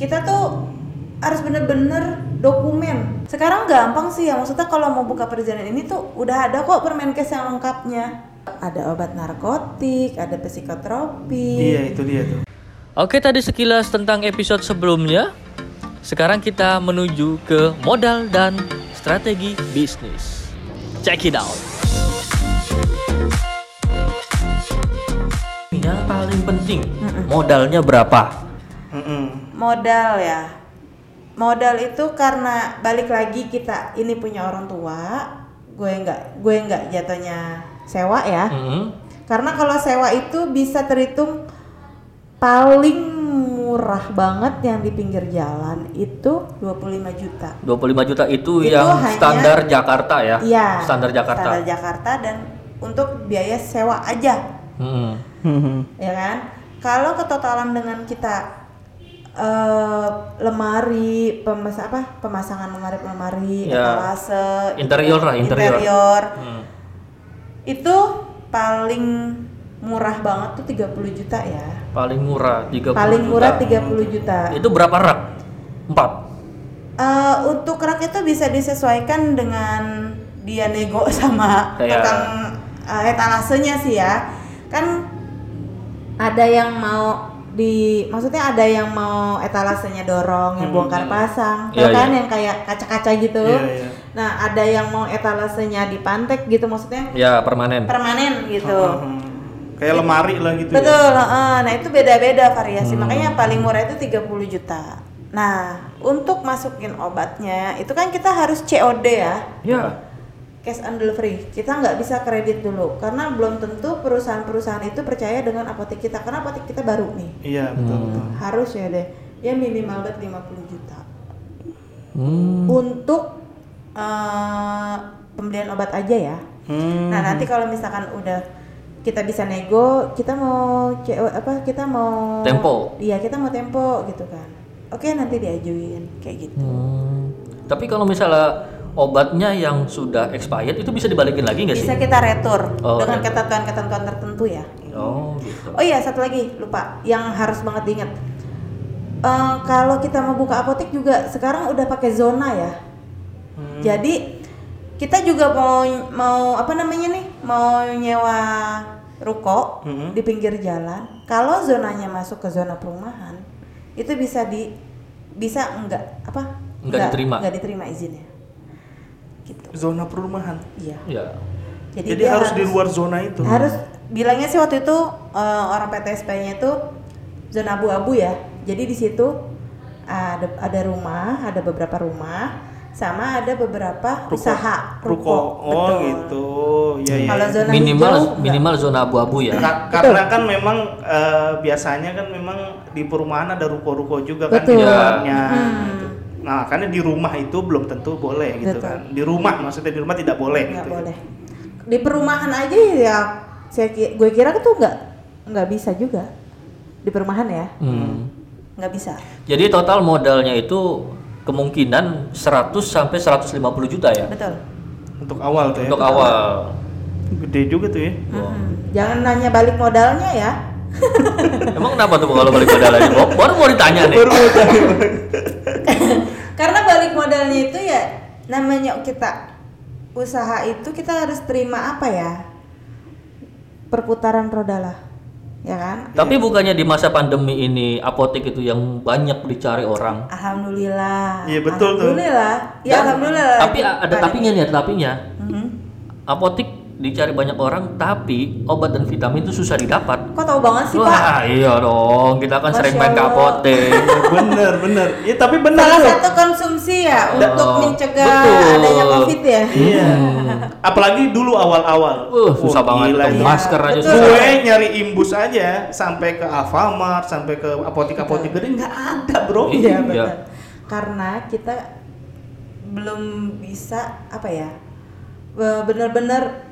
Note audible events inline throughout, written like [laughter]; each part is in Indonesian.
kita tuh harus bener-bener dokumen. Sekarang gampang sih ya, maksudnya kalau mau buka perjalanan ini tuh udah ada kok Permenkes yang lengkapnya. Ada obat narkotik, ada psikotropi. Iya itu dia tuh. Oke, tadi sekilas tentang episode sebelumnya. Sekarang kita menuju ke modal dan strategi bisnis. Check it out. Yang paling penting, modalnya berapa? Modal ya. Modal itu karena balik lagi kita ini punya orang tua, gue nggak gue nggak jatuhnya sewa ya. Hmm. Karena kalau sewa itu bisa terhitung paling murah banget yang di pinggir jalan itu 25 juta. 25 juta itu, Itu yang hanya- standar Jakarta ya? Iya. Standar Jakarta. Standar Jakarta dan untuk biaya sewa aja, Hmm. ya kan? Kalau ketotalan dengan kita eh, lemari, pemas apa? Pemasangan lemari-lemari, Ya. etalase, Interior lah, interior. interior, Hmm. itu paling murah banget tuh 30 juta ya. Paling murah 30 Paling juta. murah 30 juta. Itu berapa rak? 4. Eh, untuk rak itu bisa disesuaikan dengan dia nego [laughs] sama Kayak- tukang eh, etalasenya sih ya. Kan ada yang mau di maksudnya ada yang mau etalasenya dorong yang Hmm, bongkar hmm. pasang, Iya, tau kan iya. yang kayak kaca-kaca gitu. Iya, iya. Nah, ada yang mau etalasenya dipantek gitu maksudnya Ya, permanen. permanen gitu. Hmm. Kayak lemari lah gitu. ya. Betul, heeh. nah itu beda-beda variasi. Hmm. Makanya paling murah itu 30 juta. Nah, untuk masukin obatnya itu kan kita harus COD ya, Ya. Cash on delivery. Kita nggak bisa kredit dulu karena belum tentu perusahaan-perusahaan itu percaya dengan apotek kita karena apotek kita baru nih. Iya betul Hmm. betul. Harus ya deh. Ya minimal banget 50 juta. Hmm. Untuk eh, pembelian obat aja ya. Hmm. Nah nanti kalau misalkan udah kita bisa nego, kita mau CO apa kita mau Tempo. Iya kita mau tempo gitu kan. Oke nanti diajuin kayak gitu. Hmm. Tapi kalau misalnya obatnya yang sudah expired itu bisa dibalikin lagi nggak sih? Bisa kita retur Oh, dengan retur. ketentuan-ketentuan tertentu ya. Oh, gitu. Oh iya satu lagi lupa yang harus banget diingat. Eh, kalau kita mau buka apotek juga sekarang udah pakai zona ya. Hmm. Jadi kita juga mau mau apa namanya nih mau nyewa ruko Mhm. di pinggir jalan. Kalau zonanya masuk ke zona perumahan itu bisa di bisa enggak apa? Enggak diterima. Enggak diterima izinnya. Gitu. Zona perumahan. Iya. Ya. Jadi, Jadi, harus di luar zona itu. harus bilangnya sih waktu itu eh, orang PTSP-nya itu zona abu-abu ya. Jadi di situ ada ada rumah, ada beberapa rumah, sama ada beberapa Ruko. usaha Ruko. Oh Betul. gitu. Iya iya. Kalau zona Minimal hijau, enggak. minimal zona abu-abu ya. Ka- karena kan memang eh, biasanya kan memang di perumahan ada ruko-ruko juga kan di Betul. dalamnya. Hmm. Nah, karena di rumah itu belum tentu boleh gitu Betul. kan. Di rumah maksudnya di rumah tidak boleh nggak gitu. ya. boleh. Di perumahan aja ya, saya gue kira tuh nggak nggak bisa juga di perumahan ya, Hmm. nggak bisa. Jadi total modalnya itu kemungkinan 100 sampai 150 juta ya Betul. Untuk awal tuh ya. untuk awal. Gede juga tuh ya. Mm-mm. Jangan nanya balik modalnya ya. [laughs] Emang kenapa tuh kalau balik modalnya? Baru- Baru mau ditanya nih. Karena balik [laughs] modalnya itu ya namanya kita usaha itu kita harus terima apa ya? Perputaran roda lah. Ya kan? Tapi bukannya di masa pandemi ini apotek itu yang banyak dicari orang. Alhamdulillah. Iya, betul tuh. Alhamdulillah. Ya Dan- alhamdulillah. Tapi ada tapinya nih, ada tapinya. Mhm. Apotek dicari banyak orang, tapi obat dan vitamin itu susah didapat. Kok tahu banget sih, Pak? Wah, iya dong. Kita kan sering main apotek. [laughs] bener bener. Ya tapi bener Salah tuh. satu konsumsi ya Oh, untuk mencegah betul. adanya Covid ya. Iya. [laughs] Apalagi dulu awal-awal. Uh, susah Wah, banget gila, ketemu iya. masker aja Betul. susah. Gue nyari imbus aja sampai ke Alfamart, sampai ke apotek-apotek gede nggak ada, Bro. Iya. Iya benar. Karena kita belum bisa apa ya? be-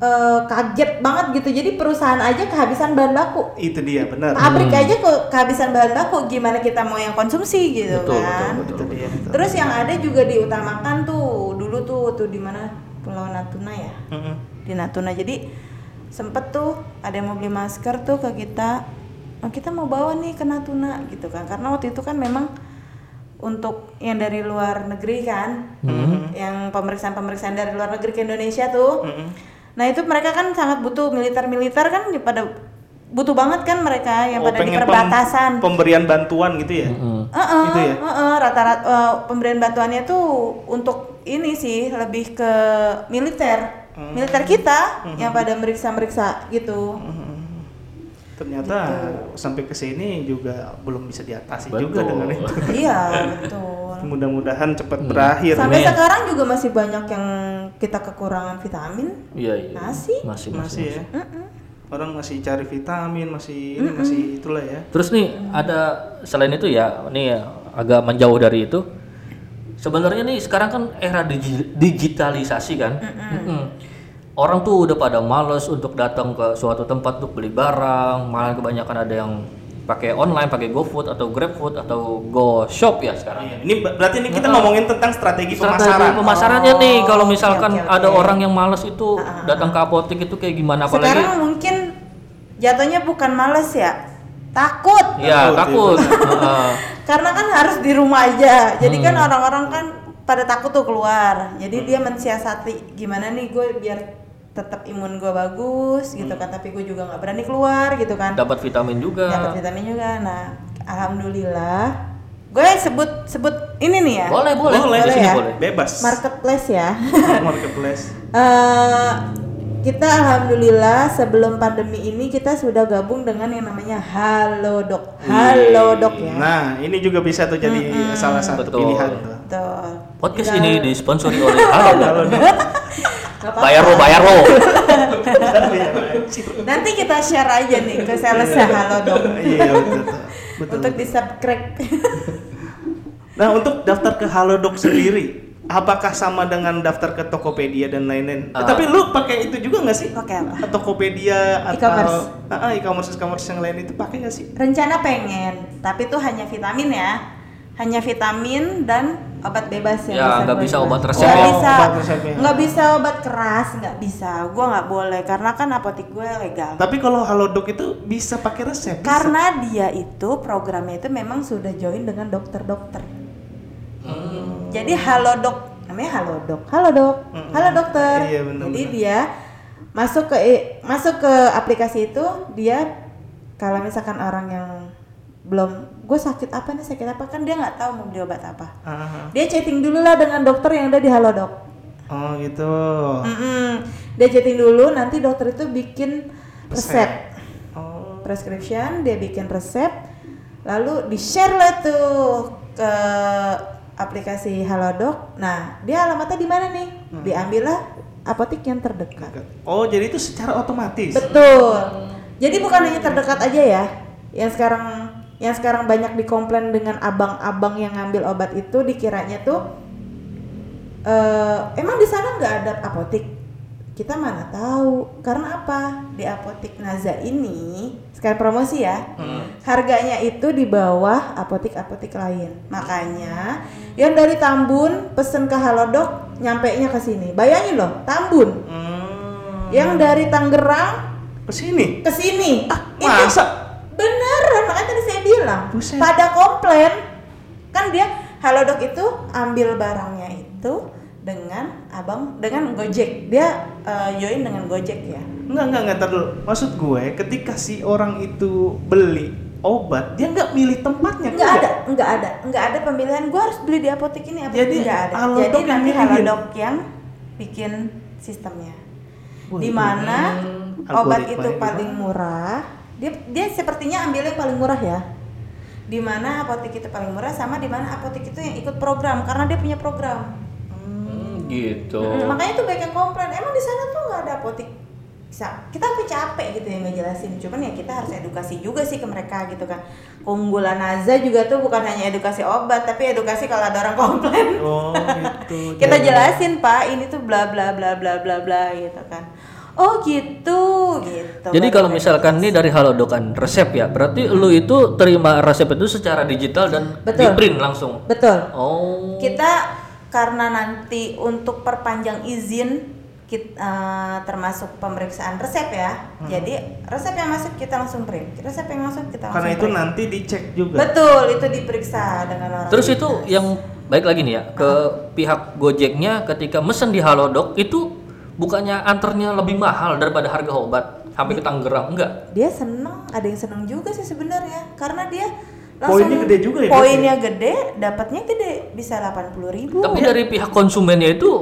Eh, kaget banget gitu. Jadi perusahaan aja kehabisan bahan baku. Itu dia, benar. Pabrik aja kok kehabisan bahan baku. Gimana kita mau yang konsumsi gitu Betul, kan? betul, Itu dia. itu. Terus yang ada juga diutamakan tuh dulu tuh tuh di mana Pulau Natuna ya di Natuna jadi sempet tuh ada yang mau beli masker tuh ke kita oh, kita mau bawa nih ke Natuna gitu kan karena waktu itu kan memang untuk yang dari luar negeri kan yang pemeriksaan pemeriksaan dari luar negeri ke Indonesia tuh nah itu mereka kan sangat butuh militer-militer kan pada butuh banget kan mereka yang Oh, pada di pengen pem- perbatasan pemberian bantuan gitu ya. Heeh, Gitu ya? heeh, rata-rata eh, pemberian bantuannya tuh untuk ini sih lebih ke militer, Hmm. militer kita yang pada meriksa-meriksa gitu. Ternyata sampai ke sini juga belum bisa diatasi Betul. juga dengan itu. iya betul. Mudah-mudahan cepat berakhir. Sampai Nih. sekarang juga masih banyak yang kita kekurangan vitamin. Iya, iya. Masih? Masih, masih. Masih ya. Orang masih cari vitamin, masih ini masih itulah ya. Terus nih ada selain itu ya, nih ya, agak menjauh dari itu. Sebenarnya nih sekarang kan era digi- digitalisasi kan. Mm-mm. Orang tuh udah pada males untuk datang ke suatu tempat untuk beli barang, malah kebanyakan ada yang pakai online, pakai GoFood atau GrabFood atau GoShop ya sekarang. Iya, Ini ber- berarti ini kita ngomongin tentang strategi, Strategi pemasaran. pemasarannya nih Oh, kalau oke, misalkan oke, oke. ada orang yang males itu datang ke apotek itu kayak gimana apalagi Sekarang mungkin jatuhnya bukan males ya, takut. ya Takut, takut. [laughs] Heeh. Karena kan harus di rumah aja. Jadi kan Hmm. orang-orang kan pada takut tuh keluar. Jadi dia mensiasati gimana nih gue biar tetap imun gue bagus gitu kan. Tapi gue juga nggak berani keluar gitu kan. dapat vitamin juga. Dapat vitamin juga. Nah, alhamdulillah. Gue sebut sebut ini nih ya. Boleh, boleh. Boleh, sini ya. boleh. Bebas. Marketplace ya. [laughs] Marketplace. Eh, kita alhamdulillah sebelum pandemi ini kita sudah gabung dengan yang namanya Halodoc. Halodoc ya. Nah, ini juga bisa tuh jadi salah satu Betul. pilihan. Betul. Podcast Tinggal- ini disponsori oleh Halo. Kalau [laughs] Apa-apa. bayar lo, bayar lo. [laughs] Nanti kita share aja nih ke salesnya Halodoc Iya betul. Betul. untuk di subscribe. [laughs] Nah, untuk daftar ke Halodoc sendiri, apakah sama dengan daftar ke Tokopedia dan lain-lain? Eh, Ah. tapi lu pakai itu juga nggak sih? Pakai apa? Tokopedia atau E-commerce. Ah, e-commerce e-commerce yang lain itu pakai nggak sih? Rencana pengen, tapi itu hanya vitamin ya. Hanya vitamin dan obat bebas yang Ya, bisa nggak bisa obat resep Nggak ya. bisa, Obat resepnya. nggak bisa obat keras, nggak bisa. Gua nggak boleh karena kan apotek gue legal. Tapi kalau Halodoc itu bisa pakai resep. bisa. Karena dia itu programnya itu memang sudah join dengan dokter-dokter. Jadi halodoc namanya halodoc. Halodoc. Mm-mm. Halo dokter. Iya, benar, Jadi dia masuk ke masuk ke aplikasi itu dia kalau misalkan orang yang belum gue sakit apa nih sakit apa kan dia nggak tahu mau beli obat apa. Ah, Dia chatting dulu lah dengan dokter yang ada di halodoc. oh gitu. Mm-mm. Dia chatting dulu nanti dokter itu bikin resep. Oh. prescription dia bikin resep lalu di share lah tuh ke aplikasi Halodoc nah dia alamatnya di mana nih diambillah apotek yang terdekat Oh, jadi itu secara otomatis. betul jadi bukan hanya terdekat aja ya yang sekarang yang sekarang banyak dikomplain dengan abang-abang yang ngambil obat itu dikiranya tuh eh emang di sana nggak ada apotek kita mana tahu. Karena apa? Di apotek Naza ini sekali promosi ya harganya itu di bawah apotek-apotek lain. Makanya yang dari Tambun pesen ke Halodoc nyampe nya ke sini. Bayangin loh Tambun. Hmm. yang dari Tangerang Ke sini. ke sini. Itu Masa? beneran makanya tadi bilang Buset. pada komplain. Kan dia Halodoc itu ambil barangnya itu dengan abang dengan Gojek. Dia eh, join dengan Gojek ya? Enggak, enggak, enggak, ntar dulu. Maksud gue, ketika si orang itu beli obat, dia nggak milih tempatnya. nggak ada nggak ada nggak ada pemilihan. Gua harus beli di apotek ini apotek Jadi, nggak ada. jadi nanti. Halodoc yang bikin sistemnya. Di mana obat itu paling murah? Dia dia sepertinya ambil yang paling murah ya di mana apotek itu paling murah sama di mana apotek itu yang ikut program karena dia punya program. Hmm, gitu. Mm, makanya tuh banyak yang komplain. Emang di sana tuh nggak ada apotek? Bisa. Kita sampai capek gitu ya ngejelasin. Cuman ya kita harus edukasi juga sih ke mereka gitu kan. Keunggulan Naza juga tuh bukan hanya edukasi obat tapi edukasi kalau ada orang komplain. Oh, gitu. [laughs] kita jelasin pak ini tuh bla bla bla bla bla bla gitu kan oh gitu gitu Jadi kalau misalkan ini dari Halodoc kan resep ya, berarti lu itu terima resep itu secara digital dan Betul. di print langsung. betul Oh. kita karena nanti untuk perpanjang izin kita eh, termasuk pemeriksaan resep ya. Jadi resep yang masuk kita langsung print, resep yang masuk kita langsung Karena itu print. nanti dicek juga. Betul, itu diperiksa dengan orang. Terus itu yang baik lagi nih ya ke pihak Gojeknya ketika mesen di Halodoc itu bukannya anternya lebih mahal daripada harga obat sampai ke Tangerang enggak? dia seneng, ada yang seneng juga sih sebenarnya karena dia Poinnya gede juga ya, Poinnya gede, dapatnya gede, bisa 80.000 ribu. Tapi dari pihak konsumennya itu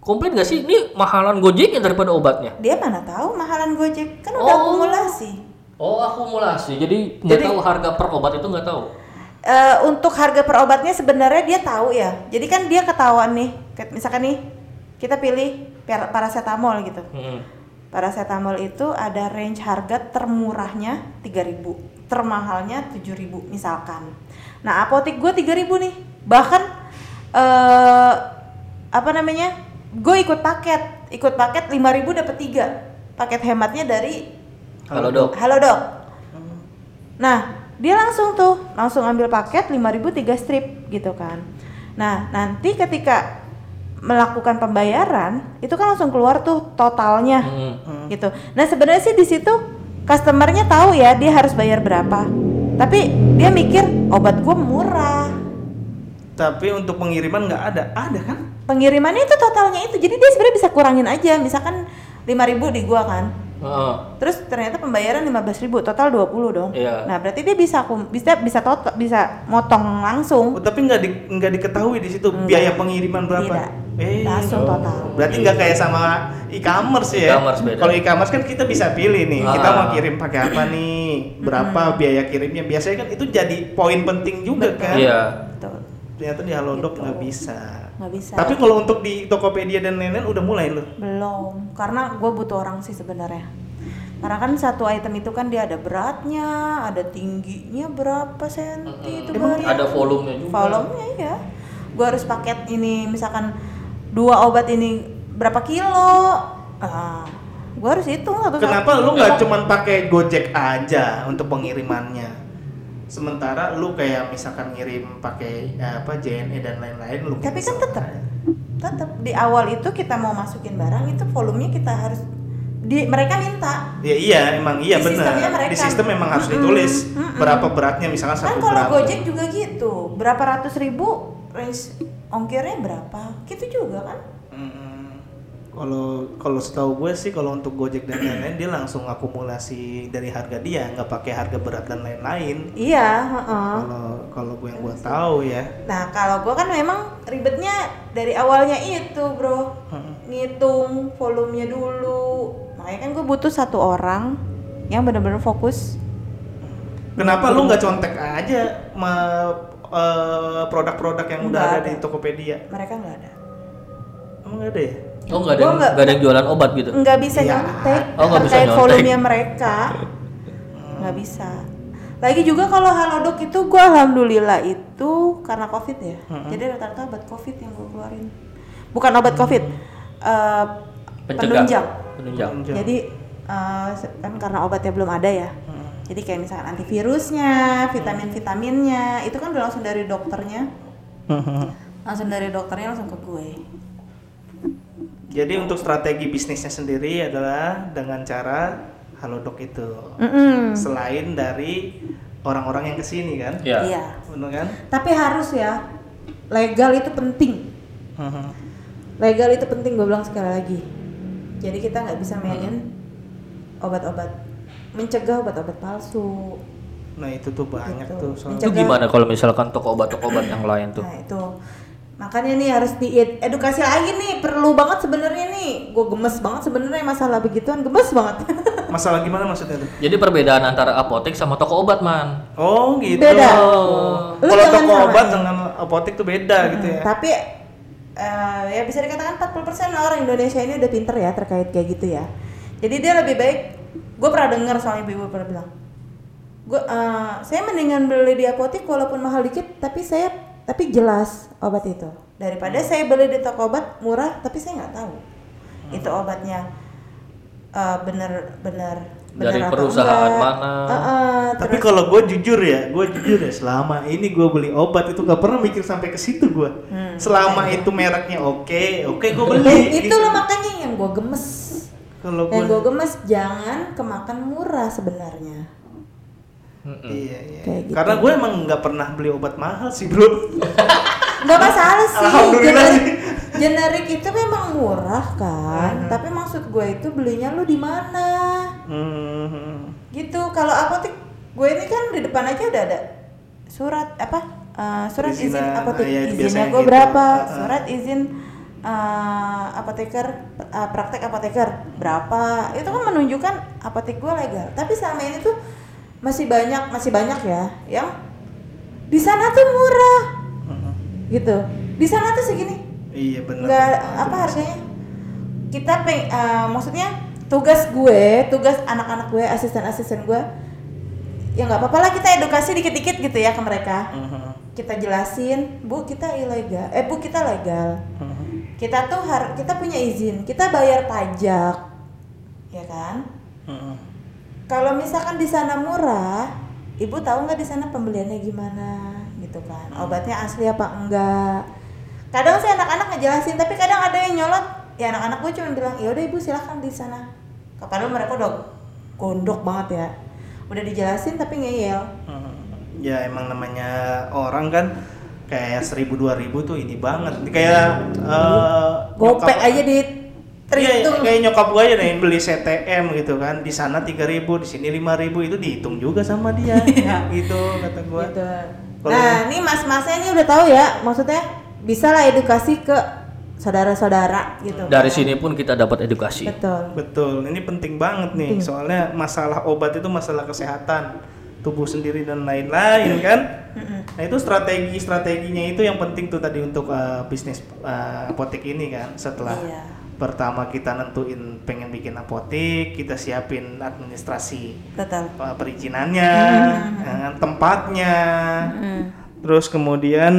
komplain nggak sih ini mahalan Gojeknya daripada obatnya? Dia mana tahu mahalan Gojek kan udah Oh. akumulasi. Oh akumulasi, jadi nggak tahu harga per obat itu nggak tahu. Eh, untuk harga per obatnya sebenarnya dia tahu ya. Jadi kan dia ketahuan nih, misalkan nih kita pilih paracetamol gitu. Hmm. Paracetamol itu ada range harga termurahnya 3000, termahalnya 7000 misalkan. Nah, apotek gue 3000 nih. Bahkan eh apa namanya? Gue ikut paket, ikut paket 5000 dapat 3. Paket hematnya dari Halo dok. Halo, Dok. Nah, dia langsung tuh langsung ambil paket 5000 3 strip gitu kan. Nah, nanti ketika melakukan pembayaran itu kan langsung keluar tuh totalnya Hmm. gitu. Nah sebenarnya sih di situ customernya tahu ya dia harus bayar berapa. Tapi dia mikir obat gue murah. Tapi untuk pengiriman nggak ada, ada kan? Pengirimannya itu totalnya itu. Jadi dia sebenarnya bisa kurangin aja. Misalkan 5000 di gua kan. Heeh. Terus ternyata pembayaran 15.000 total 20 dong. Iya. Nah, berarti dia bisa akum- bisa bisa total bisa motong langsung. Oh, tapi nggak di, nggak diketahui di situ Enggak. biaya pengiriman berapa? Tidak. Eh, Langsung total. Berarti nggak kayak sama e-commerce ya? E-commerce beda. Kalau e-commerce kan kita bisa pilih nih, kita Ah. mau kirim pakai apa nih, berapa biaya kirimnya. Biasanya kan itu jadi poin penting juga Betul. kan? Iya. Betul. Ternyata di Halodoc Gitu. nggak bisa. Nggak bisa. Tapi kalau untuk di Tokopedia dan lain-lain udah mulai loh. Belum, karena gue butuh orang sih sebenarnya. Karena kan satu item itu kan dia ada beratnya, ada tingginya berapa senti itu Emang. Ada volumenya juga. Volumenya ya. Gue harus paket ini misalkan dua obat ini berapa kilo. Ah, gue harus hitung satu Kenapa lu nggak Emang- cuman pakai Gojek aja untuk pengirimannya? Sementara lu kayak misalkan ngirim pakai eh, apa JNE dan lain-lain lu Tapi kan tetap, tetap di awal itu kita mau masukin barang itu volumenya kita harus di mereka minta. Ya iya, emang iya benar. Di sistem memang harus ditulis mm-mm. berapa beratnya misalkan Kan satu kalau gram. Gojek juga gitu, berapa ratus ribu range ongkirnya berapa? Gitu juga kan? Kalau kalau setahu gue sih kalau untuk Gojek dan lain-lain dia langsung akumulasi dari harga dia, nggak pakai harga berat dan lain-lain. Iya. Kalau kalau gue yang gue tahu ya. Nah, kalau gua kan memang ribetnya dari awalnya itu, Bro. Heeh. Ngitung volumenya dulu. Makanya kan gue butuh satu orang yang benar-benar fokus. Kenapa lu nggak contek aja sama eh, produk-produk yang udah ada, ada. di Tokopedia? Mereka nggak ada. Emang nggak ada ya? Oh nggak ada, yang- nggak ada yang jualan obat gitu. Nggak bisa Iya. nyontek Oh, nggak bisa terkait nyontek. volumenya mereka. Nggak bisa. Lagi juga kalau Halodoc itu gua alhamdulillah itu karena Covid ya. Jadi rata-rata obat Covid yang gua keluarin. Bukan obat Covid. eh, Pencegah. penunjang. Penunjang. Penunjang. Jadi eh, se- kan karena obatnya belum ada ya. Jadi kayak misalkan antivirusnya, vitamin-vitaminnya, itu kan udah langsung dari dokternya. [laughs] Langsung dari dokternya langsung ke gue. Jadi untuk strategi bisnisnya sendiri adalah dengan cara Halodoc itu. Mm-mm. Selain dari orang-orang yang ke sini kan, Iya. Iya. benar kan? Tapi harus ya, legal itu penting. Legal itu penting gue bilang sekali lagi. Jadi kita nggak bisa mainin obat-obat, mencegah obat-obat palsu. Nah itu tuh banyak Gitu. tuh soalnya. Itu Mencegah- gimana kalau misalkan toko obat-toko obat yang lain tuh? Nah itu makanya nih harus diedukasi lagi nih, perlu banget sebenarnya nih. Gue gemes banget sebenarnya masalah begituan, gemes banget. [laughs] Masalah gimana maksudnya tuh? Jadi perbedaan antara apotek sama toko obat man. Oh gitu. Beda. Oh. Kalau toko obat dengan apotek tuh beda gitu ya. Tapi eh, ya bisa dikatakan 40% orang Indonesia ini udah pinter ya terkait kayak gitu ya. Jadi dia lebih baik. Gue pernah dengar soal ibu-ibu pernah bilang, gue eh, saya mendingan beli di apotek walaupun mahal dikit, tapi saya tapi jelas obat itu daripada saya beli di toko obat murah tapi saya nggak tahu itu obatnya eh, bener-bener bener dari perusahaan enggak. mana. Heeh, Tapi terus- kalau gue jujur ya, gue jujur ya selama ini gue beli obat itu gak pernah mikir sampai ke situ gue. selama itu mereknya oke, oke gue beli. Hmm, Eh, itu gitu. loh makanya yang gue gemes Kalau yang gue gemes jangan kemakan murah sebenarnya Mm-mm. Iya, iya. Kayak gitu. Karena gue emang nggak pernah beli obat mahal sih bro. nggak masalah sih Alhamdulillah generik, sih. generik itu memang murah kan Hmm. tapi maksud gue itu belinya lu di mana Hmm. gitu kalau apotek gue ini kan di depan aja udah ada surat apa eh, surat izin apotek ah, iya, itu izinnya gue gitu. berapa Ah, ah. surat izin eh, apoteker eh, praktek apoteker. Berapa? Itu kan menunjukkan apotek gue legal. Tapi selama ini tuh masih banyak masih banyak ya yang di sana tuh murah. Hmm. gitu. Di sana tuh segini. Iya benar. nggak apa harganya? Kita peng eh, maksudnya tugas gue tugas anak-anak gue asisten-asisten gue ya nggak apa-apa lah kita edukasi dikit-dikit gitu ya ke mereka. Hmm. kita jelasin bu kita ilegal eh bu kita legal. Hmm. Kita tuh har kita punya izin. Kita bayar pajak. Ya kan? Hmm. kalau misalkan di sana murah ibu tahu nggak di sana pembeliannya gimana? Gitu kan. Obatnya asli apa enggak? Kadang sih anak-anak ngejelasin tapi kadang ada yang nyolot. Ya anak-anak gue cuma bilang ya udah ibu silahkan di sana. Padahal mereka udah gondok banget ya. Udah dijelasin tapi ngeyel. Ya emang namanya orang kan kayak seribu dua ribu tuh ini banget. Ini kayak eh, gopek nyokap- aja di Iya, terhitung kayak nyokap gue aja nih beli CTM gitu kan. Di sana 3000, di sini 5000 itu dihitung juga sama dia. [laughs] gitu kata gue. Gitu. Nah, ini mas-masnya ini udah tahu ya, maksudnya bisa lah edukasi ke saudara-saudara gitu. Dari sini pun kita dapat edukasi. Betul. Betul, ini penting banget nih. Soalnya masalah obat itu masalah kesehatan tubuh sendiri dan lain-lain kan. Nah, itu strategi-strateginya itu yang penting tuh tadi untuk uh, bisnis uh, apotek ini kan. Setelah Iya. pertama kita nentuin pengen bikin apotek, kita siapin administrasi Betul. uh, perizinannya, ya kan, tempatnya, terus kemudian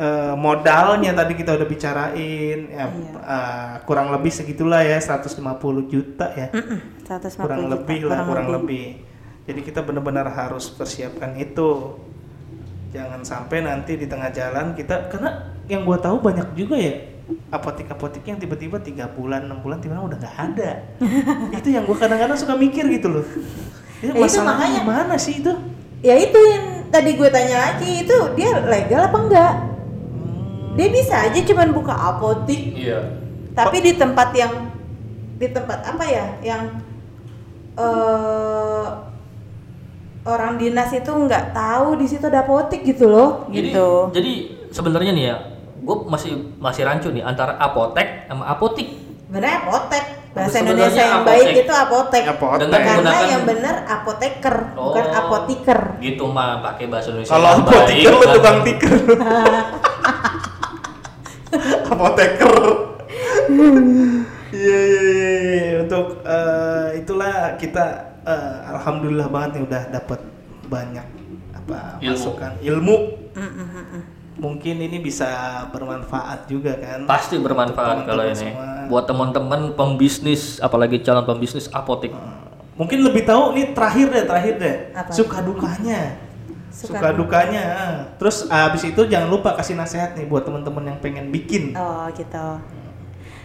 uh, modalnya tadi kita udah bicarain, ya, Iya. uh, kurang lebih segitulah ya 150 juta ya, Mm-mm, 150 kurang juta, lebih lah, kurang lebih. Jadi kita benar-benar harus persiapkan itu, jangan sampai nanti di tengah jalan kita, karena yang gua tahu banyak juga ya apotek-apotek yang tiba-tiba tiga bulan enam bulan tiba-tiba udah nggak ada [laughs] itu yang gua kadang-kadang suka mikir gitu loh [laughs] itu Ya, itu masalahnya makanya. gimana sih itu Ya itu yang tadi gue tanya lagi, itu dia legal apa enggak? Dia bisa aja cuman buka apotik, Iya. tapi di tempat yang di tempat apa ya, yang eh orang dinas itu nggak tahu di situ ada apotik gitu loh, Jadi, gitu. jadi sebenarnya nih ya, gue masih masih rancu nih antara apotek sama apotik. Benar apotek. Bahasa Sebenarnya Indonesia yang apotek. baik itu apotek. Apotek. Dengan Karena menggunakan- yang benar apoteker, bukan Oh. apotiker. Gitu mah pakai bahasa Indonesia. kalau lu kan. tukang tiker [laughs] apoteker iya iya iya iya. untuk eh, itulah kita eh, alhamdulillah banget nih udah dapat banyak apa Ilmu. masukan ilmu Mm, mm, mm, mm. mungkin ini bisa bermanfaat juga kan Pasti bermanfaat Untuk kalau teman-teman ini. semua. Buat teman-teman pembisnis, apalagi calon pembisnis apotik. mungkin lebih tahu nih terakhir deh terakhir deh Apa? suka dukanya Suka suka, duka. dukanya terus abis itu jangan lupa kasih nasihat nih buat teman-teman yang pengen bikin Oh gitu.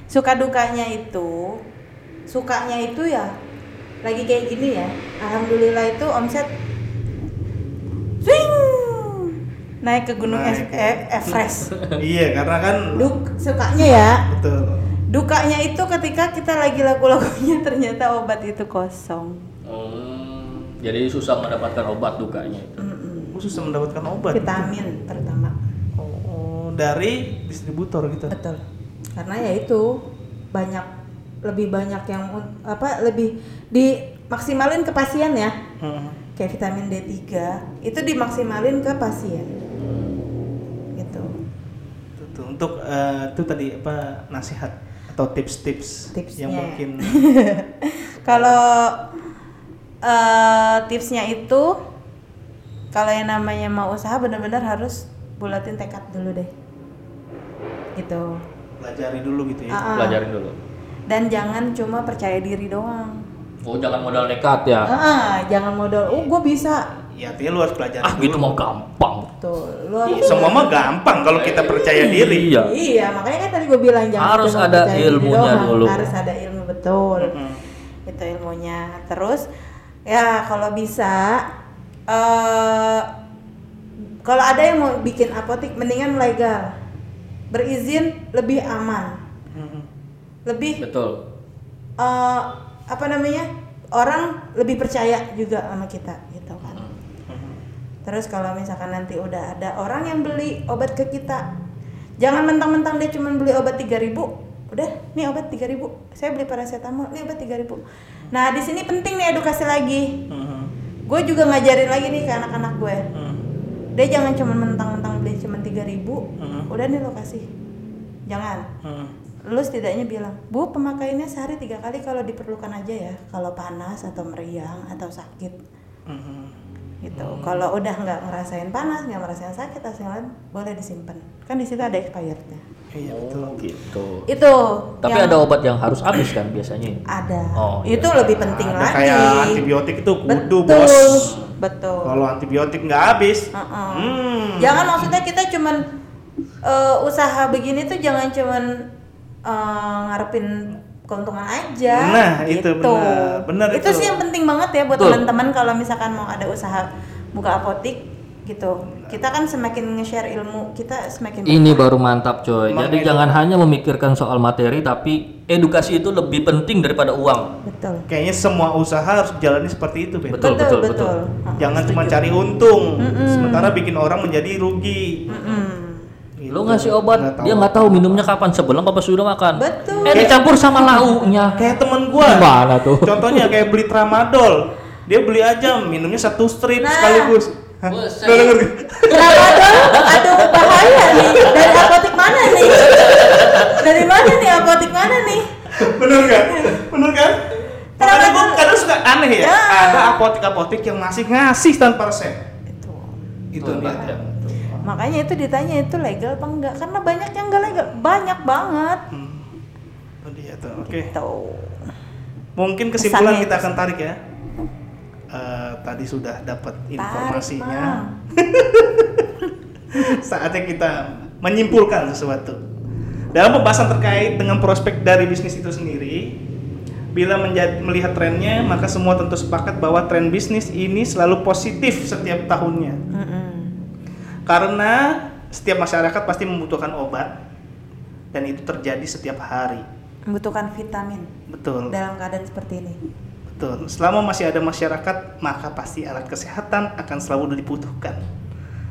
Suka dukanya itu, sukanya itu ya lagi kayak gini ya. Alhamdulillah itu omset swing naik ke gunung Naik. E- Everest. [laughs] iya karena kan Duk sukanya ya. betul Dukanya itu ketika kita lagi lagu-lagunya ternyata obat itu kosong. Hmm, jadi susah mendapatkan obat dukanya itu. Gua susah mendapatkan obat Vitamin terutama. oh, dari distributor gitu Betul. Karena ya itu banyak lebih banyak yang apa lebih dimaksimalin ke pasien ya. Hmm. Kayak vitamin D3 itu dimaksimalin ke pasien. Gitu. Itu tuh. untuk eh, itu tadi apa nasihat atau tips-tips yang ya. mungkin [laughs] Kalau eh, tipsnya itu kalau yang namanya mau usaha benar-benar harus bulatin tekad dulu deh. Gitu. pelajari dulu gitu ya Ah, ah. Pelajarin dulu. Dan jangan cuma percaya diri doang. Oh jangan modal nekat ya. Ah, jangan modal, oh gue bisa. Ya artinya lu harus pelajari Ah dulu. gitu mau gampang. Tuh, lu Iya, harus semua mah gampang kalau kita percaya diri. Iya. Iya, makanya kan tadi gue bilang jangan Harus ada ilmunya doang, dulu. Harus ada ilmu betul. Mm-mm. Itu ilmunya. Terus ya kalau bisa eh kalau ada yang mau bikin apotik mendingan legal. Berizin lebih aman. Lebih Betul. eh apa namanya? Orang lebih percaya juga sama kita gitu kan. Terus kalau misalkan nanti udah ada orang yang beli obat ke kita, jangan mentang-mentang dia cuma beli obat 3000 udah nih obat 3000 saya beli paracetamol nih obat 3000 nah di sini penting nih edukasi lagi Mhm. gue juga ngajarin lagi nih ke anak-anak gue Mhm. dia jangan cuma mentang-mentang beli cuma 3000 Mhm. udah nih lo kasih jangan. Lu setidaknya bilang bu pemakaiannya sehari tiga kali kalau diperlukan aja ya kalau panas atau meriang atau sakit Mhm. gitu kalau udah nggak ngerasain panas nggak ngerasain sakit lain boleh disimpan kan di situ ada expirednya Iya betul. Oh gitu. itu Tapi yang ada obat yang harus habis kan biasanya. ada Oh, iya. itu lebih penting Ada lagi kayak antibiotik itu kudu betul bos. betul Kalau antibiotik nggak habis, Uh-uh. hmm. jangan maksudnya kita cuman eh, usaha begini tuh jangan cuman eh, ngarepin keuntungan aja Nah, gitu. itu benar. Benar itu itu. sih yang penting banget ya buat Betul. teman-teman kalau misalkan mau ada usaha buka apotik gitu kita kan semakin nge-share ilmu kita semakin Ini baru mantap coy. Emang Jadi itu. jangan hanya memikirkan soal materi tapi edukasi itu lebih penting daripada uang. betul Kayaknya semua usaha harus jalani seperti itu, Ben. Betul, betul, betul. Uh-uh. Jangan cuma cari untung, Mm-mm. sementara bikin orang menjadi rugi. Mm-mm. Gitu. Lo ngasih obat, Nggak tahu. dia nggak tahu minumnya kapan sebelum apa sudah makan. Betul. Eh dicampur sama lauknya. Kayak temen gua. Gimana tuh? Contohnya kayak beli tramadol. Dia beli aja minumnya satu strip Nah. sekaligus. Hah? Buset. Dong? Aduh bahaya nih. Dari apotik mana nih? Dari mana nih apotik mana nih? Bener gak? Bener kan? Tramadol. gua kadang suka aneh ya. Ya. Ada apotik-apotik yang masih ngasih tanpa resep. Itu. Itu Tuh, dia. Makanya itu ditanya itu legal apa enggak? Karena banyak yang enggak legal, banyak banget. Hmm. Itu dia tuh. Oke. Tuh. Mungkin kesimpulan Pesannya kita akan tarik ya. Eh, tadi sudah dapat informasinya. [laughs] Saatnya kita menyimpulkan sesuatu. Dalam pembahasan terkait dengan prospek dari bisnis itu sendiri, bila menjadi, melihat trennya, maka semua tentu sepakat bahwa tren bisnis ini selalu positif setiap tahunnya. Mm-mm. Karena setiap masyarakat pasti membutuhkan obat dan itu terjadi setiap hari. Membutuhkan vitamin Betul. dalam keadaan seperti ini. Betul. Selama masih ada masyarakat, maka pasti alat kesehatan akan selalu dibutuhkan.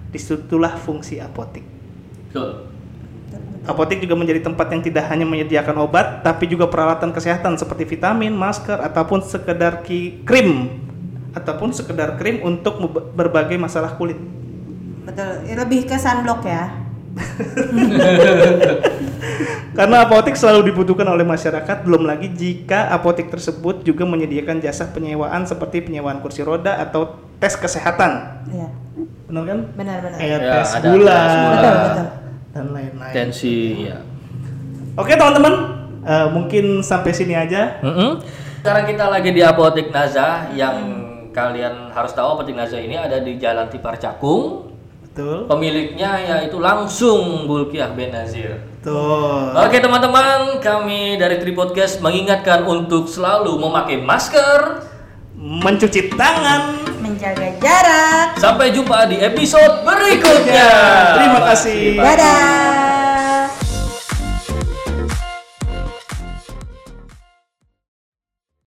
Di situlah fungsi apotik. Betul. Apotik juga menjadi tempat yang tidak hanya menyediakan obat, tapi juga peralatan kesehatan seperti vitamin, masker, ataupun sekedar krim, ataupun sekedar krim untuk berbagai masalah kulit. Betul. Ya, Lebih ke sunblock ya. [laughs] Karena apotik selalu dibutuhkan oleh masyarakat, belum lagi jika apotik tersebut juga menyediakan jasa penyewaan seperti penyewaan kursi roda atau tes kesehatan. Iya. Benar kan? Benar-benar. Kayak Ya, tes ada gula, tes gula. Betul, betul. dan lain-lain. Tensi ya. Oke teman-teman, eh, mungkin sampai sini aja. Mm-mm. Sekarang kita lagi di Apotek Naza yang kalian harus tahu Apotek Naza ini ada di Jalan Tipar Cakung. Betul. Pemiliknya yaitu langsung Bulkiah Ben Nazir. Betul. Oke teman-teman, kami dari Tripodcast mengingatkan untuk selalu memakai masker. Mencuci tangan. Menjaga jarak. Sampai jumpa di episode berikutnya. Terima kasih. Dadah.